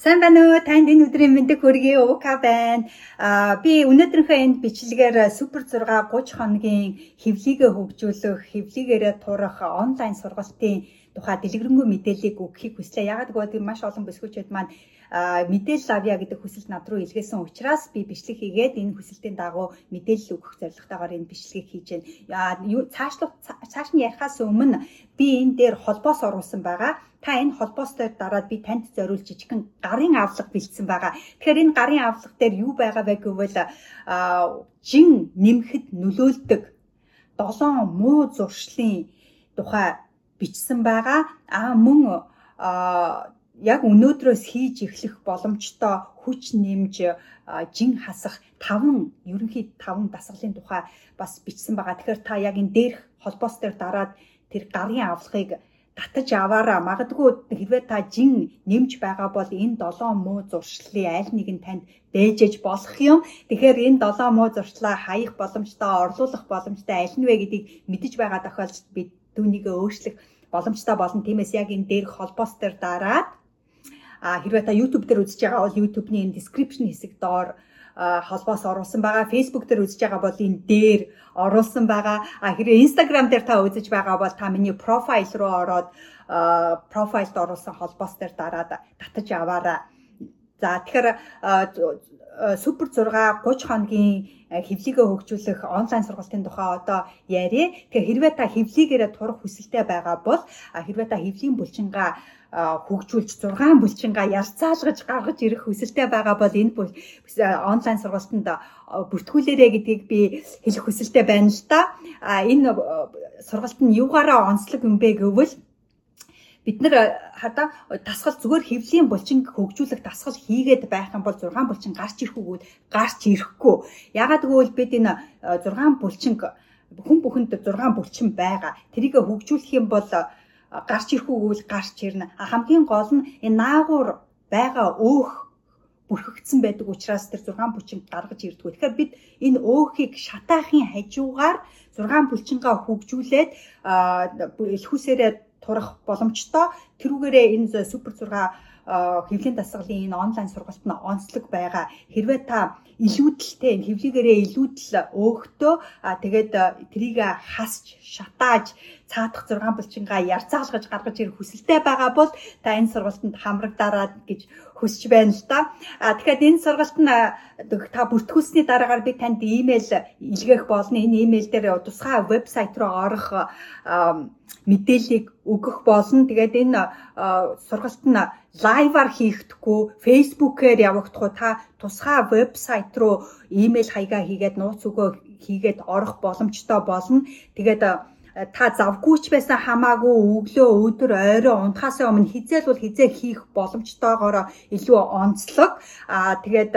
Сайн байна уу? Танд энэ өдрийн мэндийг хүргэе. Ука байна. Аа би өнөөдрийнхөө энд бичлэгээр супер 6 30 хоногийн хэвлийгээ хөгжүүлэх, хэвлийгээрээ турах онлайн сургалтын тухай дэлгэрэнгүй мэдээллийг өгөхийг хүслээ. Ягаад гэвэл маш олон бүсгүүчид маань мэдээлэл авъя гэдэг хүсэл над руу илгээсэн учраас би бичлэг хийгээд энэ хүсэлтийн дагуу мэдээлэл өгөх зорилготойгоор энэ бичлэгийг хийж байна. Цаашлах цааш нь ярихаас өмнө би энэ дээр холбоос оруулсан байгаа. Та энэ холбоос дээр дараад би танд зориулж жижигхэн гарын авлага бэлдсэн байгаа. Тэгэхээр энэ гарын авлага дээр юу байгаа вэ гэвэл жин нэмэхэд нөлөөлдөг 7 муу зуршлын тухай бичсэн байгаа. А мөн яг өнөөдрөөс хийж эхлэх боломжтой хүч нэмж жин хасах таван ерөнхий таван дасгалын тухай бас бичсэн байгаа. Тэгэхээр та яг энэ дээрх холбоос дээр дараад тэр гарын авлагыг татаж аваараа магадгүй хэрвээ та жин нэмж байгаа бол энэ 7 муу зуршлын аль нэг нь танд бэжэж болох юм. Тэгэхээр энэ 7 муу зуршлаа хаях боломжтой, орлуулах боломжтой аль нь вэ гэдгийг мэдэж байгаа тохиолдолд бид түүнийг өөрчлөх боломжтой болно. Тиймээс яг энэ дээрх холбоос дээр дараад А хэрвээ та YouTube дээр үзэж байгаа бол YouTube-ний энэ description хэсэг доор холбоос оруулсан байгаа. Facebook дээр үзэж байгаа бол энэ дээр оруулсан байгаа. А хэрвээ Instagram дээр та үзэж байгаа бол та миний profile руу ороод profile-д оруулсан холбоос дээр дараад татаж аваарай. За тэгэхээр супер 6 30 хоногийн хэвлийгээ хөгжүүлэх онлайн сургалтын тухай одоо яриа. Тэгэхээр хэрвээ та хэвлийгээрээ турах хүсэлтэй байгаа бол хэрвээ та хэвлийн булчингаа хөгжүүлж 6 булчингаа ярцаалгаж гаргаж ирэх хүсэлтэй байгаа бол энэ онлайн сургалтанд бүртгүүлээрэ гэдгийг би хэлэх хүсэлтэй байна л да. А энэ сургалт нь юугаараа онцлог юм бэ гэвэл бид нар хада дасгал зүгээр хөвлийн булчин хөгжүүлэх дасгал хийгээд байх юм бол 6 булчин гарч ирэхгүйгүүд гарч ирэхгүй. Ягаад гэвэл бид энэ 6 булчин хүн бүхэнд 6 булчин байгаа. Тэрийг хөгжүүлэх юм бол гарч ирэхүүгүүл гарч ирнэ. Хамгийн гол нь энэ наагур байгаа өөх бүрхэгдсэн байдаг учраас тэр 6 булчин гаргаж ирдэг. Тэгэхээр бид энэ өөхийг шатаахын хажуугаар 6 булчингаа хөгжүүлээд элхүүсээрээ турах боломжтой. Тэрүүгээрээ энэ супер 6 хэвлийн дасгалын энэ онлайн сургалт нь онцлог байгаа. Хэрвээ та илүүдэлтэй хэвлэгээрээ илүүдэл өөхтөө тэгээд трийг хасч шатааж цаадах 6 булчингаа ярцаалгаж гаргаж ирэх хүсэлтэй байгаа бол та энэ сургалтанд хамрагдаарай гэж хүсэж байна л да. А тэгэхээр энэ сургалт нь та бүртгүүлсний дараагаар би танд имэйл илгээх болно. Энэ имэйл дээр тусгай вебсайт руу орох мэдээллийг өгөх болно. Тэгээд энэ сургалт нь лайваар хийгдэхгүй, фейсбүүкээр явагдахгүй та тусгай вебсайт руу имэйл хаягаа хийгээд нууц өгөө хийгээд орох боломжтой болно. Тэгээд та завгүй ч байсан хамаагүй өглөө өдөр орой унтахаас өмнө хизээл бол хизээ хийх боломжтойгоор илүү онцлог. Аа тэгээд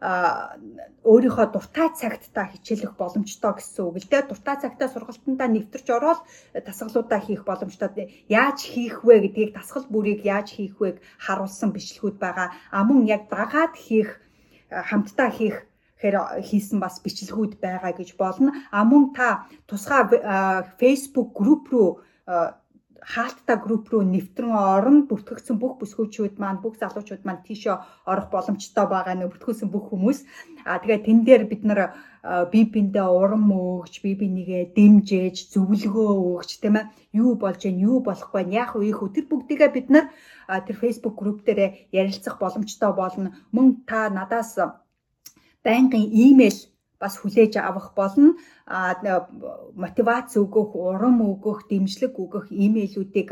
өөрийнхөө дуртай цагт та хичээлэх боломжтой гэсэн үг л дээ. Дуртай цагтаа сургалтандаа нэвтэрч ороод тасгалуудаа хийх боломжтой. Яаж хийх вэ гэдгийг тасгал бүрийг яаж хийх вэ харуулсан бичлэгүүд байгаа. А мөн яг дагаад хийх хамтдаа хийх гэхээр хийсэн бас бичлэгүүд байгаа гэж болно. А мөн та тусгай Facebook групп руу хаалттай групп руу нэвтрэн орно бүртгэгдсэн бүх бүсгүүчүүд маань бүх залуучууд маань тийшээ орох боломжтой байгаа нэ бүртгүүлсэн бүх хүмүүс. А тэгээ тэн дээр бид нар бие биендээ урам өгч бие бинийгээ дэмжиж зөвлөгөө өгч тийм ээ юу болж гэн юу болохгүй яах вэ хөө тэр бүгдийгээ бид нар тэр фейсбુક групп дээр ярилцах боломжтой болно. Мөн та надаас байнгын имэйл бас хүлээж авах болно. Мотивац өгөх, урам өгөх, дэмжлэг өгөх имэйлүүдийг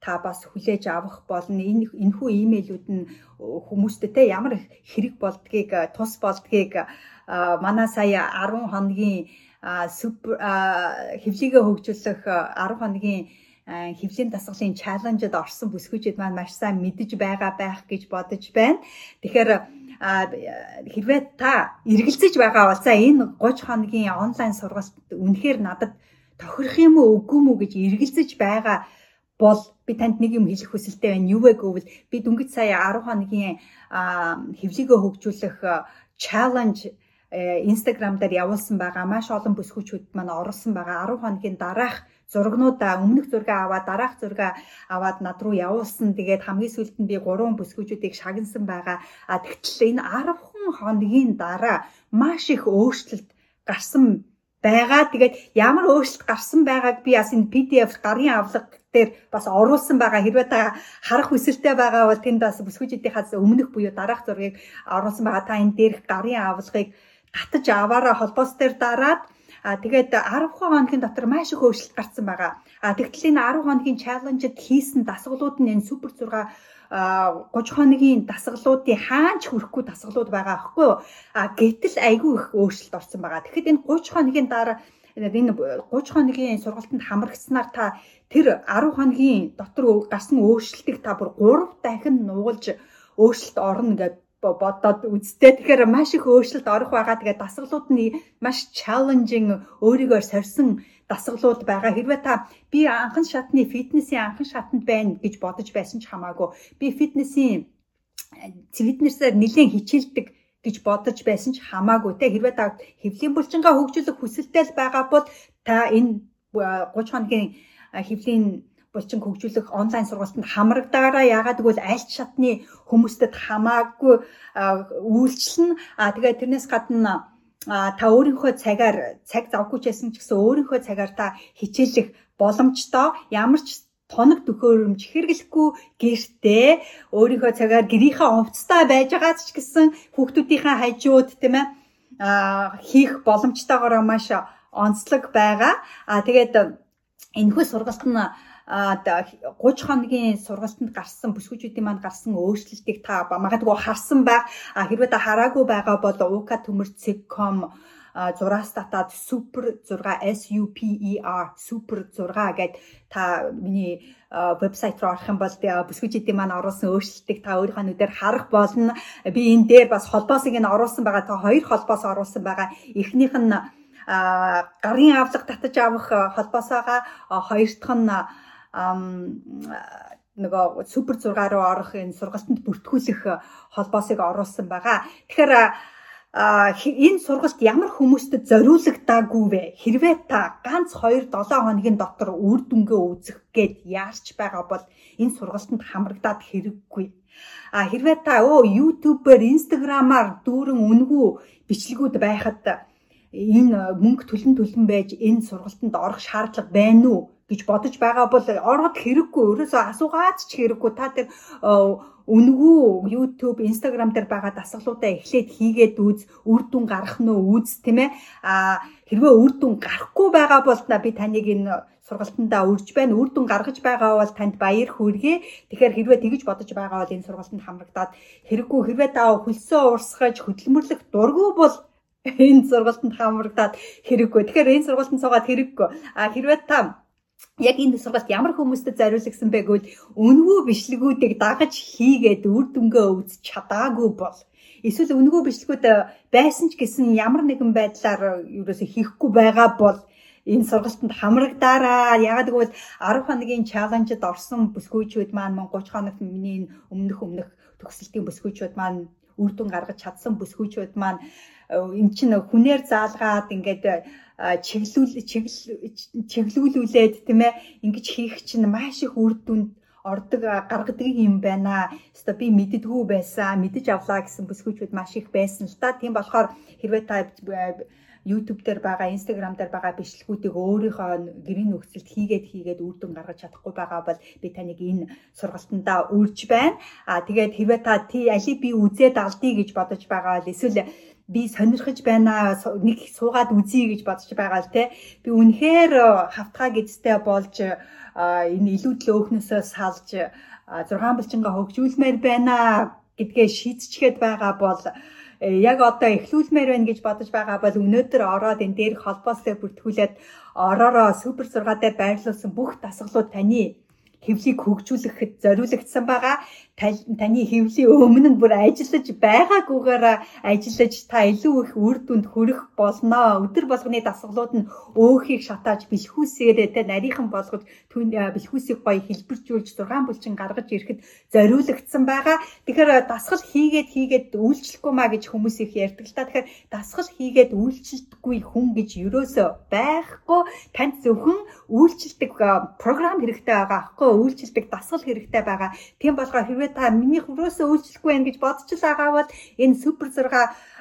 та бас хүлээж авах болно. Энэ энэхүү имэйлүүд нь хүмүүстэй те ямар хэрэг болдгийг, тус болдгийг манай сая 10 хоногийн супер хэвлийгээ хөгжүүлэх 10 хоногийн хэвлийн дасгалын чаленжид орсон бүсгүүчид маань маш сайн мэдэж байгаа байх гэж бодож байна. Тэгэхээр хэрвээ та эргэлзэж байгаа бол за энэ 30 хоногийн онлайн сургалт үнэхээр надад тохирох юм уу үгүй мүү гэж эргэлзэж байгаа бол би танд нэг юм хэлэх хүсэлтэй байна. Юу вэ гэвэл би дөнгөж сая 10 хоногийн хэвлийгөө хөгжүүлэх challenge Instagram дээр явуулсан байгаа маш олон бүсгүүчүүд маань оруулсан байгаа 10 хоногийн дараах зургнуудаа өмнөх зургаа аваад дараах зургаа аваад над руу явуулсан. Тэгээд хамгийн сүүлд нь би гурван бүсгүүчүүдийг шагнасан байгаа. А тэгтэл энэ 10 хоногийн дараа маш их өөрчлөлт гарсан байгаа. Тэгээд ямар өөрчлөлт гарсан байгааг би бас энэ PDF гарын авлага дээр бас оруулсан байгаа. Хэрвээ та харах хүсэлтэй байгаа бол тэнд бас бүсгүүчдийнхээс өмнөх буюу дараах зургийг оруулсан байгаа. Та энэ дээрх гарын авлагыг татаж аваараа холбоос дээр дараад А тэгээд 10 хоногийн дотор маш их өөрчлөлт гарсан байгаа. А тэгтэл энэ 10 хоногийн чаленжид хийсэн дасгалууд нь энэ супер 6 30 хоногийн дасгалуудын хаач хүрэхгүй дасгалууд байгаа аахгүй юу? А гэтэл айгүй их өөрчлөлт орсон байгаа. Тэгэхэд энэ 30 хоногийн дараа энэ 30 хоногийн сургалтанд хамрагцсанаар та тэр 10 хоногийн дотор гарсан өөрчлөлтийг та бүр 3 дахин нугалж өөрчлөлт орно гэдэг бодоод үзтээ. Тэгэхээр маш их өөрчлөлт орох байгаа. Тэгээд дасгалууд нь маш challenging өөрийгөө сорьсон дасгалууд байгаа. Хэрвээ та би анхан шатны фитнесийн анхан шатанд байна гэж бодож байсан ч хамаагүй. Би фитнесийн фитнесээр нэлээд хичээлдэг гэж бодож байсан ч хамаагүй те хэрвээ та хэвлийн булчингаа хөгжүүлэх хүсэлтэй байгаа бол та энэ 30 хоногийн хэвлийн булчин хөгжүүлэх онлайн сургалтанд хамрагдаараа яагаад гэвэл аль шатны хүмүүстэд хамаагүй үйлчлэн а тэгээд тэрнээс гадна та өөрийнхөө цагаар цаг завгүй ч байсан ч гэсэн өөрийнхөө цагаар та хичээлэх боломжтой ямар ч тоног төхөөрөмж хэрэглэхгүй гэртээ өөрийнхөө цагаар гэрийнхээ овцтой байж байгаа ч гэсэн хүүхдүүдийнхээ хажууд тийм ээ хийх боломжтойгоор маш онцлог байгаа. А тэгээд энэхүү сургалт нь 30 хоногийн сургалтанд гарсан бүсгүүчүүдийн маань гарсан өөрчлөлтийг та магадгүй харсан байх. Хэрвээ та хараагүй байгаа бол уука төмөрцөг.com зураас татаад супер 6 SUPER супер 6 гэд та миний вебсайт руу орох юм бол бүсгүүчдийн маань оруулсан өөрчлөлтийг та өөрийнхөө нүдээр харах болно. Би энэ дээр бас холбоосыг нь оруулсан байгаа. Та хоёр холбоос оруулсан байгаа. Эхнийх нь гарын авлага татаж авах холбоосоога хоёр дахь нь нөгөө супер 6 руу орох энэ сургалтанд бүртгүүлэх холбоосыг оруулсан байгаа. Тэгэхээр энэ сургалт ямар хүмүүстэд зориулагдаагүй вэ? Хэрвээ та ганц 2 7 хоногийн дотор үр дүнгээ үзэх гээд яарч байгаа бол энэ сургалтанд хамрагдаад хэрэггүй. А хэрвээ та өө YouTube-ээр, Instagram-аар дүүрэн үнгүү бичлэгүүд байхад энэ мөнгө төлөн төлөн байж энэ сургалтанд орох шаардлага байна уу? Гэж бодож байгаа бол ороод хэрэггүй ерөөсөө асуугаад ч хэрэггүй та тэр үнгүү YouTube, Instagram дээр байгаа дасгалуудаа эхлээд хийгээд үз, үр дүн гарах нь үз тийм ээ. А хэрвээ үр дүн гарахгүй байгаа бол би таныг энэ сургалтандаа үрж байна. Үр дүн гаргаж байгаа бол танд баяр хүргэе. Тэгэхээр хэрвээ тэгж бодож байгаа бол энэ сургалтанд хамрагдаад хэрэггүй хэрвээ та хөлсөө урсгаж хөдөлмөрлөх дургүй бол энэ сургалтанд хамрагдаад хэрэггүй. Тэгэхээр энэ сургалтанд суугаад хэрэггүй. А хэрвээ та яг энэ сургалт ямар хүмүүстэд зориулсан бэ гэвэл үнгүй бичлэгүүдийг дагаж хийгээд үр дүнгээ үзэж чадаагүй бол. Эсвэл үнгүй бичлэгүүд байсан ч гэсэн ямар нэгэн байдлаар ерөөсө хийхгүй байгаа бол энэ сургалтанд хамрагдаараа ягаад гэвэл 10 хоногийн чаленжид орсон бүсгүйчүүд маань 30 хоногт миний өмнөх өмнөх төгсөлтийн бүсгүйчүүд маань үр дүн гаргаж чадсан бүсгүйчүүд маань эн чинь хүнээр заалгаад ингээд чиглүүл чиглүүлүүлээд тийм ээ ингэж хийх чинь маш их үр дүнд ордог гаргадаг юм байна. Хэвээ би мэддэггүй байсан, мэдэж авлаа гэсэн бүсгүйчүүд маш их байсан л та. Тийм болохоор хэрвээ та YouTube дээр байгаа, Instagram дээр байгаа бичлэгүүдийг өөрийнхөө гэрийн нөхцөлд хийгээд хийгээд үр дүн гаргаж чадахгүй байгаа бол би таныг энэ сургалтандаа үрж байна. Аа тэгээд хэрвээ та тий алийг би үзээд алдъя гэж бодож байгаа бол эсвэл би сонирхож байна нэг суугаад үзье гэж бодож байгаа л те би үнэхээр хавтгай гэдтэй болж энэ илүү төөхнөөсөө салж 6 булчингаа хөгжүүлмээр байна гэдгээ шийдчихэд байгаа бол э, яг одоо эхлүүлмээр байна гэж бодож байгаа бол өнөөдөр ороод энэ дээр холбоостой бүртгүүлээд ороороо супер 6 дээр байрлуулсан бүх дасгалууд таны хэвлийг хөгжүүлэхэд зориулагдсан байгаа. Таны хэвлийн өмнө нь бүр ажиллаж байгаагүйгээр ажиллаж та илүү их үр дүнд хүрэх болно. Өдөр болгоны дасгалууд нь өөхийг шатааж бэлхүүсээр тэ нарийнхан болгож бэлхүүсийг гоё хэлбэржүүлж 6 булчин гаргаж ирэхэд зориулагдсан байгаа. Тэгэхээр дасгал хийгээд хийгээд үйлчлэхгүй маа гэж хүмүүс их ярьдаг л та. Тэгэхээр дасгал хийгээд үйлчлэлтгүй хүн гэж юусоо байхгүй. Танд зөвхөн үйлчлдэг програм хэрэгтэй байгаа аахгүй үйлчлдэг дасгал хэрэгтэй байгаа. Тийм болохоор хэрвээ та миний хөрөөсөө үйлчлэхгүй байх гэж бодож л байгаа бол энэ супер 6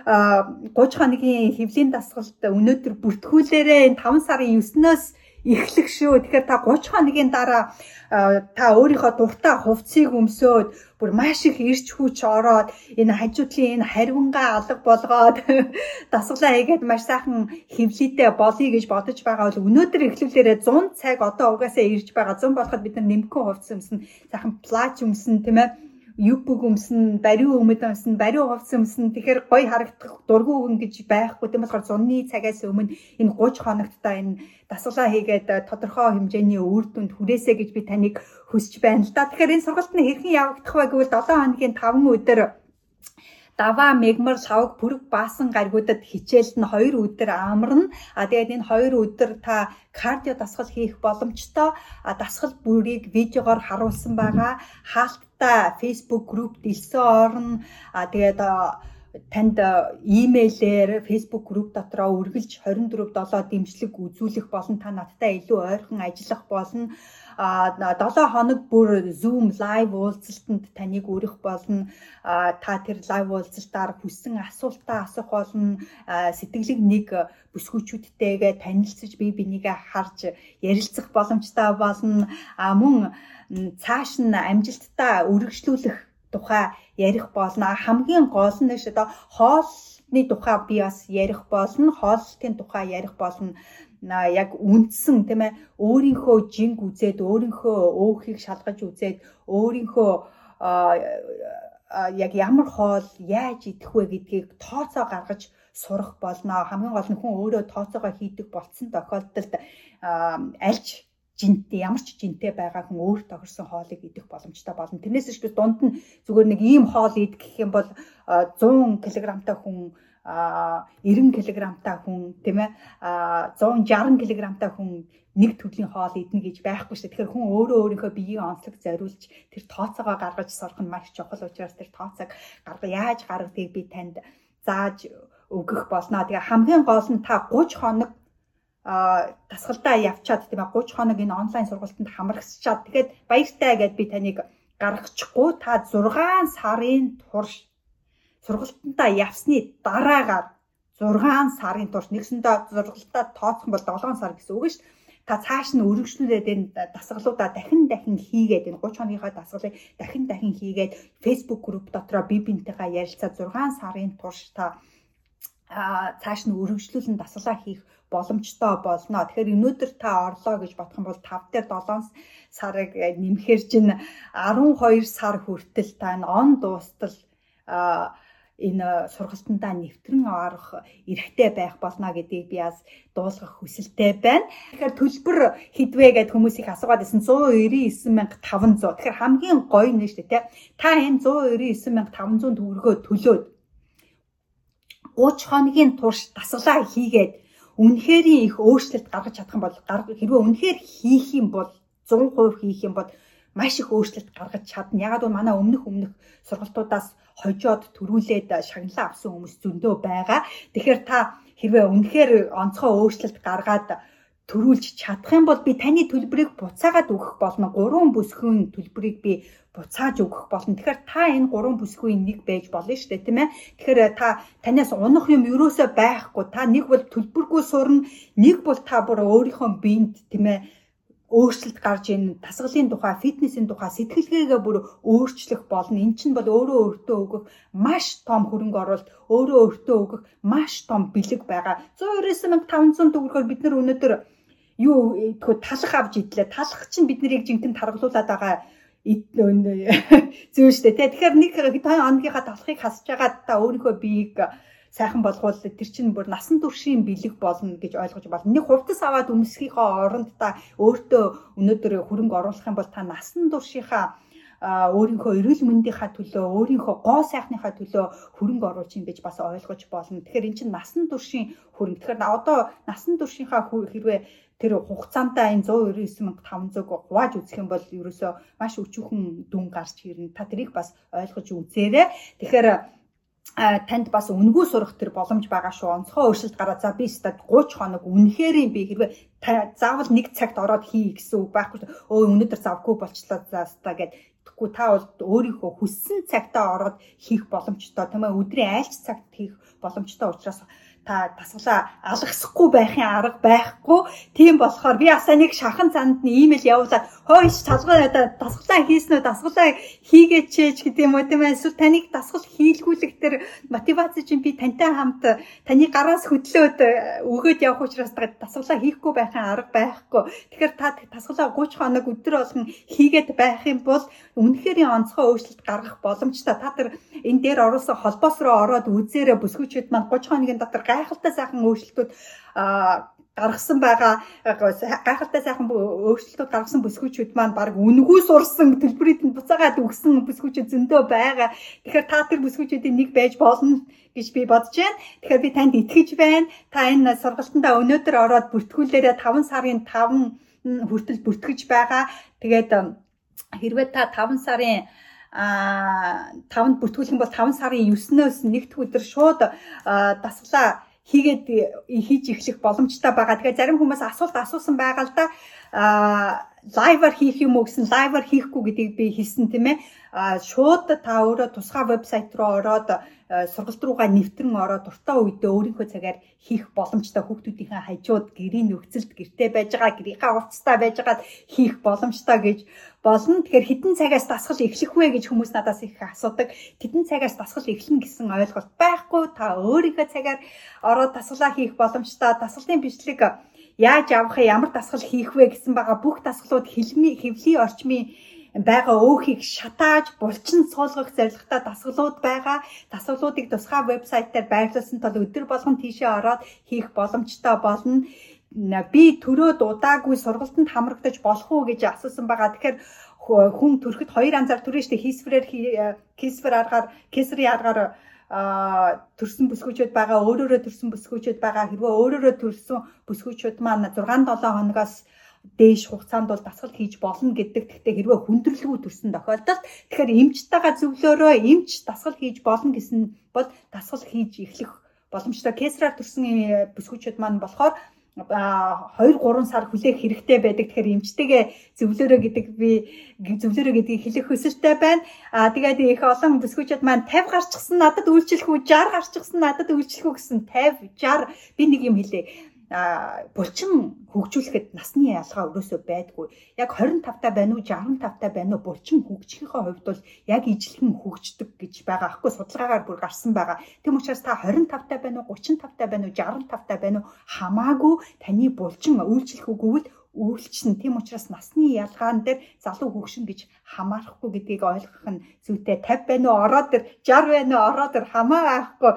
30 хоногийн хэвлийн дасгалд өнөөдөр бүртгүүлээрээ энэ 5 сарын 9-ноос эхлэх шүү. Тэгэхээр та 30 хоногийн дараа та өөрийнхөө дуртай хувцсыг өмсөөд бүр маш их ирч хүч ороод энэ хажуудлын энэ харивнгаа алга болгоод дасгалаа хийгээд маш сайхан хөвлөдөө болъё гэж бодож байгаа бол өнөөдөр эхлүүлээрээ 100 цаг одоо угаасаа ирж байгаа 100 болоход бид нар нэмхэн хувцс өмснө сайхан плач өмснө тийм ээ юбг өмснө, бариу өмд өмснө, бариу хувцс өмснө. Тэгэхээр гоё харагдах дургүй өгөн гэж байхгүй. Тийм болохоор зунны цагаас өмнө энэ 30 хоногт та энэ дасгалаа хийгээд э, тодорхой хэмжээний үр дүнд хүрээсэй гэж би таныг хүсэж байна л да. Тэгэхээр энэ сургалт нь хэрхэн явагдах вэ гэвэл 7 хоногийн 5 өдөр даваа мегмар лавг бүрэг баасан гаригуудад хичээл нь 2 өдөр амарна. А тэгээд энэ 2 өдөр та кардио дасгал хийх боломжтой. А дасгал бүрийг видеогоор харуулсан байгаа. Хаалттай Facebook групп дэлсэн орно. А тэгээд танд имэйлээр Facebook групп дотроо үргэлж 24/7 дэмжлэг үзүүлэх болон та надтай илүү ойрхон ажиллах болно а 7 хоног бүр Zoom live уулзалтанд таныг өрөх болно. Та тэр live уулзалтаар хүссэн асуултаа асуух болно. Сэтгэлэг нэг бүсгүүчүүдтэйгээ танилцж бие бинийгээ харж ярилцах боломжтой болно. Мөн цааш нь амжилттай үргэлжлүүлэх тухай ярих болно. Хамгийн гол нь шүү дээ хоолны тухай би бас ярих болно. Хоолтын тухай ярих болно яг үндсэн тийм ээ өөрийнхөө жинг үзээд өөрийнхөө өөхийг шалгаж үзээд өөрийнхөө яг ямар хоол яаж идэх вэ гэдгийг тооцоо гаргаж сурах болно. Хамгийн гол нь хүн өөрөө тооцоогоо хийдэг болцсон тохиолдолд альж жинтэй ямар ч жинтэй байгаа хүн өөр тохирсон хоолыг идэх боломжтой болно. Тэрнээс ч дунд нь зүгээр нэг ийм хоол идэх юм бол 100 кг-тай хүн 90 кг-тай хүн тийм ээ 160 кг-тай хүн нэг төрлийн хоол идэнэ гэж байхгүй шүү. Тэгэхээр хүн өөрөө өөрийнхөө биеийн онцлог зориулж тэр тооцоогоо гаргаж сурах нь маш чухал учраас тэр тооцоог гарга яаж гаргадгийг би танд зааж өгөх болно. Тэгээ хамгийн гол нь та 30 хоног а тасгалдаа явчаад тийм ээ 30 хоног энэ онлайн сургалтанд хамрагсчаад тэгээд баяртай гэд би таныг гаргачихгүй та 6 сарын турш сургалтандаа явсны дараагаар 6 сарын турш нэгсэндээ сургалтаа тооцсон бол 7 сар гэсэн үг шүү. Та цааш нь өргөжлүүлээд энэ дасгалуудаа дахин дахин хийгээд энэ 30 хоногийнхаа дасгалыг дахин дахин хийгээд Facebook групп дотроо би бинтээгээ ярилцаад 6 сарын турш та цааш нь өргөжлүүлэн дасгалаа хийх боломжтой болно. Тэгэхээр өнөөдөр та орлоо гэж бодох юм бол 5 дээр 7 сарыг нэмэхэр чинь 12 сар хүртэл та энэ он дуустал энэ сургалтандаа нэвтрэн орох эрхтэй байх болно гэдгийг би бас дуулгах хүсэлтэй байна. Тэгэхээр төлбөр хэдвэ гэд хүмүүс их асуугаад байсан 199500. Тэгэхээр хамгийн гоё нь шүү дээ. Та энэ 199500 төгрөгөө төлөөд 30 хоногийн турш дасгалаа хийгээд үнэхээр их өөрчлөлт гаргаж чадах юм бол хэрвээ үнэхээр хийх юм бол 100% хийх юм бол маш их өөрчлөлт гаргаж чадна. Ягаад гэвэл манай өмнөх өмнөх сургалтуудаас хожоод төрүүлээд шагналаа авсан хүмүүс зөндөө байгаа. Тэгэхээр та хэрвээ үнэхээр онцгой өөрчлөлт гаргаад төрүүлж чадах юм бол би таны төлбөрийг буцаагаад өгөх болно. Гурван бүсгүйн төлбөрийг би буцааж өгөх болно. Тэгэхээр та энэ гурван бүсгүйн нэг байж болно шүү дээ, тийм ээ. Тэгэхээр та танаас унах юм ерөөсөө байхгүй. Та нэг бол төлбөргүй сурна, нэг бол та бүр өөрийнхөө биед тийм ээ өөрчлөлт гарч ийн тасгалын тухай, фитнесийн тухай сэтгэлгээгээ бүр өөрчлөх болно. Эн чинь бол өөрөө өөртөө өгөх маш том хөрөнгө оруулалт, өөрөө өөртөө өгөх маш том бэлэг байгаа. 199,500 төгрөгөөр бид нар өнөөдөр юу тэгвэл талах авч идлээ. Талах чинь бид нарыг жинхэнэ таргалуулад байгаа зөө штэ. Тэгэхээр нэг хоногийнхаа талахыг хасж байгаа та өөрийнхөө биеийг сайхан болгоул тэр чинь бүр насан туршийн бэлэг болно гэж ойлгож байна. Нэг хувцас аваад өмсгийнхаа оронд та өөртөө өнөөдөр хөрөнгө оруулах юм бол та насан туршийнхаа өөрийнхөө эрүүл мэндийнхаа төлөө өөрийнхөө гоо сайхныхаа төлөө хөрөнгө оруулж юм гэж бас ойлгож болно. Тэгэхээр эн чинь насан туршийн хөрөнгө. Тэгэхээр одоо насан туршийнхаа хэрвээ тэр хугацаанд энэ 199,500-г хувааж үзэх юм бол ерөөсөө маш өчүүхэн дүн гарч ирнэ. Та тэрийг бас ойлгож үзээрэй. Тэгэхээр танд бас үнгүй сурах тэр боломж байгаа шүү. Онцгой өөрчлөлт гараад за би стад 30 хоног үнэхээр би хэрвээ заавал нэг цагт ороод хий гэсэн үг байхгүй. Өө өнөөдөр завгүй болчлоо за ста гэд Тэгэхгүй та бол өөрийнхөө хүссэн цагтаа ороод хийх боломжтой. Тэмээ өдрийн айлч цагт хийх боломжтой учраас та дасгалаа алгасахгүй байхын арга байхгүй. Тийм болохоор би асаа нэг шахан цанд нь имэйл явуулаад хойш цалгаа дасгалаа хийснөө дасгалаа хийгээч гэдэг юм уу тийм. Эсвэл таныг дасгал хийлгүүлэх тэр мотивац чинь би тантай хамт таны гараас хөдлөөд өгөөд явах учраас дасгалаа хийхгүй байхын арга байхгүй. Тэгэхээр та дасгалаа 30 хоног өдөр болгон хийгээд байх юм бол үнэхээр онцгой өөрчлөлт гаргах боломжтой. Та тэр энэ дээр оруулсан холбоос руу ороод үзээрэй бүсгүйчүүд маань 30 хоногийн дотор гайхалтай сайхан өөрчлөлтүүд гаргасан байгаа гайхалтай сайхан өөрчлөлтүүд гаргасан бүсгүүчүүд маань баг үнгүү сурсан төлбөрийг нь буцаагаад өгсөн бүсгүүчүүд зөндөө байгаа. Тэгэхээр та тэр бүсгүүчүүдийн нэг байж болно гэж би бодож байна. Тэгэхээр би танд итгэж байна. Та энэ сургалтандаа өнөөдөр ороод бүртгүүлээрээ 5 сарын 5 хүртэл бүртгэж байгаа. Тэгээд хэрвээ та 5 сарын а 5-нд бүртгүүлэх юм бол 5 сарын 9-өөс нэгдүгээр өдөр шууд дасгалаа хийгээд хийж эхлэх боломжтой байгаа. Тэгэхээр зарим хүмүүс асуулт асуусан байгаа л да. Аа лайваар хийх юм уу гэсэн лайваар хийхгүй гэдгийг би хэлсэн тийм ээ. Аа шууд та өөрөө тусгай вебсайт руу ороод сургалт руугаа нэвтрэн ороод дуртай үедээ өөрийнхөө цагаар хийх боломжтой хүүхдүүдийнхээ хажууд гэрийн нөхцөлд гэртээ байж байгаа гэрийнхаа хувцастай байж байгаа хийх боломжтой гэж болно. Тэгэхээр хідэн цагаас дасгал эхлэх вэ гэж хүмүүс надаас их асуудаг. Хідэн цагаас дасгал эхлэнэ гэсэн ойлголт байхгүй. Та өөрийнхөө цагаар ороод дасгалаа хийх боломжтой. Дасгалын бичлэг яаж авах ямар дасгал хийх вэ гэсэн байгаа бүх дасгалууд хэлми хэвлийн орчмын байгаа өөхийг шатааж булчин суулгах зорилготой дасгалууд байгаа. Дасгалуудыг тусгай вебсайтаар байрлуулсан тул өдөр болгон тийшээ ороод хийх боломжтой болно. Би төрөөд удаагүй сургалтанд хамрагдаж болох уу гэж асуусан байгаа. Тэгэхээр хүн төрөхөд хоёр анзаар төрөө штэ хийсвэрээр хийсвэр аргаар кесри аргаар төрсэн бүсгүүчүүд байгаа өөрөөрөө төрсэн бүсгүүчүүд байгаа хэрвээ өөрөөрөө төрсэн бүсгүүчүүд маань 6 7 хоногоос дээш хугацаанд бол дасгал хийж болно гэдэг. Гэхдээ хэрвээ хүндрэлгүй төрсэн тохиолдолд тэгэхээр эмчтэйгээ зөвлөөрөө эмч дасгал хийж болно гэсэн бол дасгал хийж эхлэх боломжтой. Кесраар төрсэн э, бүсгүүчүүд маань болохоор 2 3 сар хүлээх хэрэгтэй байдаг. Тэгэхээр эмчтэйгээ зөвлөрөө гэдэг би зөвлөрөө гэдгийг хэлэх хүсэлтэй байна. Аа тэгээд их олон бүсгүүчд маань 50 гарчихсан надад үйлчлэх үү 60 гарчихсан надад үйлчлэх үү гэсэн 50 60 би нэг юм хэлээ булчин хөгжүүлэхэд насны ялгаа өрөөсөө байдгүй. Яг 25 та байна уу 65 та байна уу булчин хөгжихийнхээ хувьд бол яг ижилхэн хөгждөг гэж байгаа. Аахгүй судалгаагаар бүр гарсан байгаа. Тэм учраас та 25 та байна уу 35 та байна уу 65 та байна уу хамаагүй таны булчин үйлчлэх үгүйвэл үйлчлэн. Тэм учраас насны ялгаан дээр залуу хөгшин гэж хамаарахгүй гэдгийг ойлгох нь зүйтэй 50 байна уу ороод тэр 60 байна уу ороод тэр хамаа байхгүй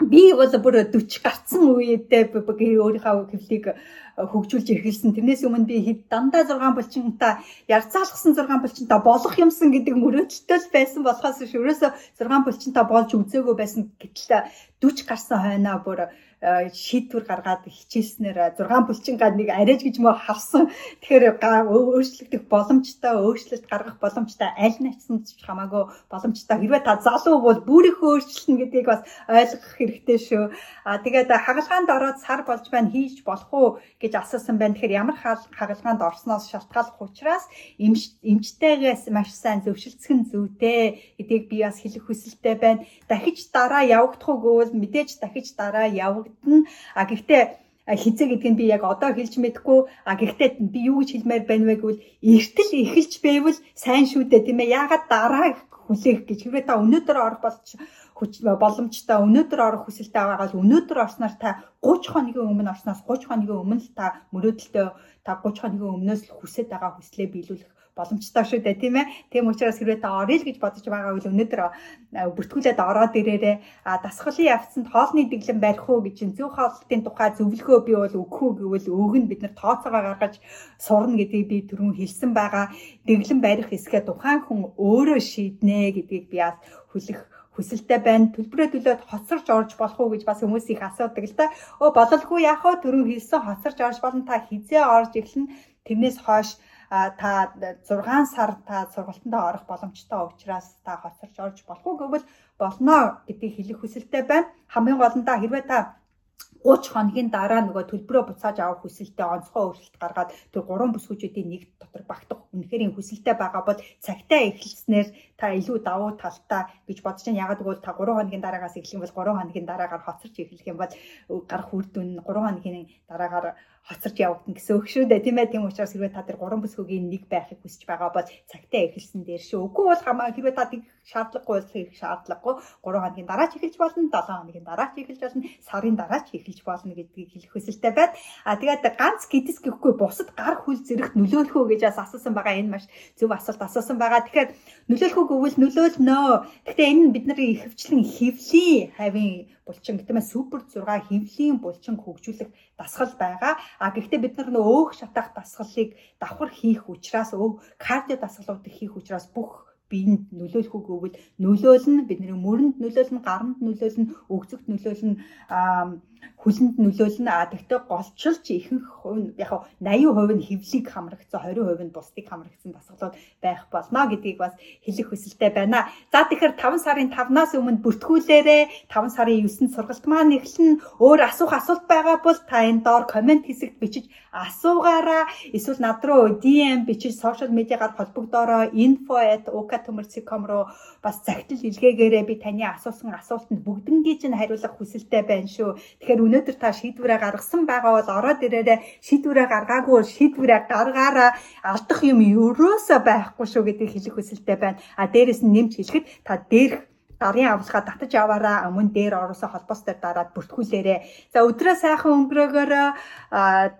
би бол бүр 40 гарцсан үедээ өөрийнхөө хэвлийг э, хөгжүүлж эхэлсэн. Тэрнээс өмнө би дандаа 6 булчинтай ярцаалгсан 6 булчинтай болох юмсан гэдэг мөрөөдөлтөй байсан болохоос ерөөсө 6 булчинтай болж үзээгүй байсан гэтэл 40 гарсан хойноо бүр шийдвэр гаргаад хичээснээр 6 булчингаа нэг арайж гэж мөө харсан. Тэгэхээр өөрчлөгдөх боломжтой, өөрчлөлт гаргах боломжтой аль начсан ч хамаагүй боломжтой. Хэрвээ та залуу бол бүрийнхөө өөрчлөлтнө гэдгийг бас ойлгох хэрэгтэй шүү. А тэгээд хагалгаанд ороод сар болж байна хийж болох уу гэж асуусан байна. Тэгэхээр ямар хагалгаанд орсноос шалтгааллах учраас эмчтэйгээс маш сайн зөвшөлдсгөн зүйтэй гэдгийг би бас хэлэх хүсэлтэй байна. Дахиж дараа явагдах уу гэвэл мэдээж дахиж дараа явагдах харагдана. А гэхдээ хизээ гэдг нь би яг одоо хэлж мэдэхгүй. А гэхдээ би юу гэж хэлмээр байна вэ гэвэл эртэл эхэлж байвал сайн шүү дээ тийм ээ. Яагаад дараа хүлээх гэж. Хэрвээ та өнөөдөр орох болж боломжтой өнөөдөр орох хүсэлтэй байгаа бол өнөөдөр орсноор та 30 хоногийн өмнө орсноос 30 хоногийн өмнө л та мөрөөдөлтөө та 30 хоногийн өмнөөс л хүсэж байгаа хүслээ биелүүлэх боломжтой шүү дээ тийм ээ. Тийм учраас хэрвээ та орё л гэж бодож байгаа бол өнөөдөр бүртгүүлээд ороод ирээрээ дасгалын явцанд хоолны дэглэм барих уу гэж зөв хоолтын тухай зөвлөгөө би бол өгөх үү гэвэл өг нь бид нар тооцоогоо гаргаж сурна гэдгийг би түрүүн хэлсэн байгаа. Дэглэм барих эсгээ тухайн хүн өөрөө шийднэ гэдгийг би бас хүлэх хүсэлтэй байна. Төлбөрөө төлөөд хоцорч орж болох уу гэж бас хүмүүс их асуудаг л да. Өө бололгүй яах вэ? Төрөө хэлсэн хоцорч орж болно. Та хизээ орж эхлэн тэрнээс хойш та 6 сар та сургалтандаа орох боломжтой учраас та хоцорч орж болох уу гэвэл болно гэдгийг хэлэх хүсэлтэй байна. Хамгийн гол нь та хэрвээ та 30 хоногийн дараа нөгөө төлбөрөө буцааж авах хүсэлтэд онцгой өөрчлөлт гаргаад тэр гурван бүсгүүчүүдийн нэг дотор багтах үнэхээр хүсэлтэй байгаа бол цагтаа эхэлснээр та илүү давуу талтай гэж бодож байна. Ягаад гэвэл та 3 хоногийн дараагаас эхлэх юм бол 3 хоногийн дараагаар хоцорч эхлэх юм бол гарах үр дүн 3 хоногийн дараагаар хоцорч явагдана гэсэн үг шүү дээ тийм ээ тийм учраас хэрвээ та тэр гурван бүсгүйгийн нэг байхыг хүсэж байгаа бол цагтаа эхэлсэн дээр шүү. Үгүй бол хамаа хэрвээ та тийм шаардлагагүй бол их шаардлагагүй 3 хоногийн дараа ч эхэлж болно 7 хоногийн дараа ч эхэлж болно сарын дараа ч эхэлж болно гэдгийг хэлэх хүсэлтэй байна. А тэгээд ганц гэдэс гэхгүй бусад гар хөл зэрэг нөлөөлөх үү гэж асуусан байгаа энэ маш зөв асуулт асуусан байгаа. Тэгэхээр нөлөөлөх гэвэл нөлөөлнө. Гэхдээ энэ нь бидний ихэвчлэн хөвлийн хавийн булчин гэдэг нь супер 6 хөвлийн булчин хөгжүүлэх дасгал байгаа. А гэхдээ бид нар нөө өөх шатах дасгалыг давхар хийх учраас өв кардио дасгалуудыг хийх учраас бүх биеинд нөлөөлөх үг гэвэл нөлөөлнө бидний мөрөнд нөлөөлнө гаранд нөлөөлнө өгцөгт нөлөөлнө хүлэнд нөлөөлнө а тэгтээ голчилж ихэнх яг 80% нь хөвлийг хамрагдсан 20% нь бусдыг хамрагдсан дасгалууд байх болно гэдгийг бас хэлэх хүсэлтэй байна. За тэгэхээр 5 сарын 5-наас өмнө бүртгүүлээрээ 5 сарын 9-нд сургалт маань эхэлнэ. Өөр асуух асуулт байгаа бол та энэ доор комент хэсэгт бичиж асуугаараа эсвэл над руу DM бичиж сошиал медиагаар холбогдоороо info@ukatumrcom руу бас загтал илгээгээрээ би таны асуусан асуултанд бүгднгийн чинь хариулах хүсэлтэй байна шүү. Тэгэхээр өнөөдөр та шийдвэрээ гаргасан байгаа бол ороод ирээрээ шийдвэрээ гаргаагүй шийдвэрээ гаргаараа алдах юм ерөөсөө байхгүй шүү гэдгийг хэлэх хүсэлтэй байна. А дээрэс нь нэмж хэлэхэд та дээрх гарын авалгаа татаж аваараа мөн дээр ороосоо холбоос дээр дараад бүртгүүлээрэ. За өдрөө сайхан өнгөрөөгөөр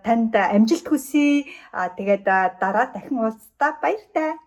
танд амжилт хүсье. Тэгээд дараа дахин уулзтаа баяртай.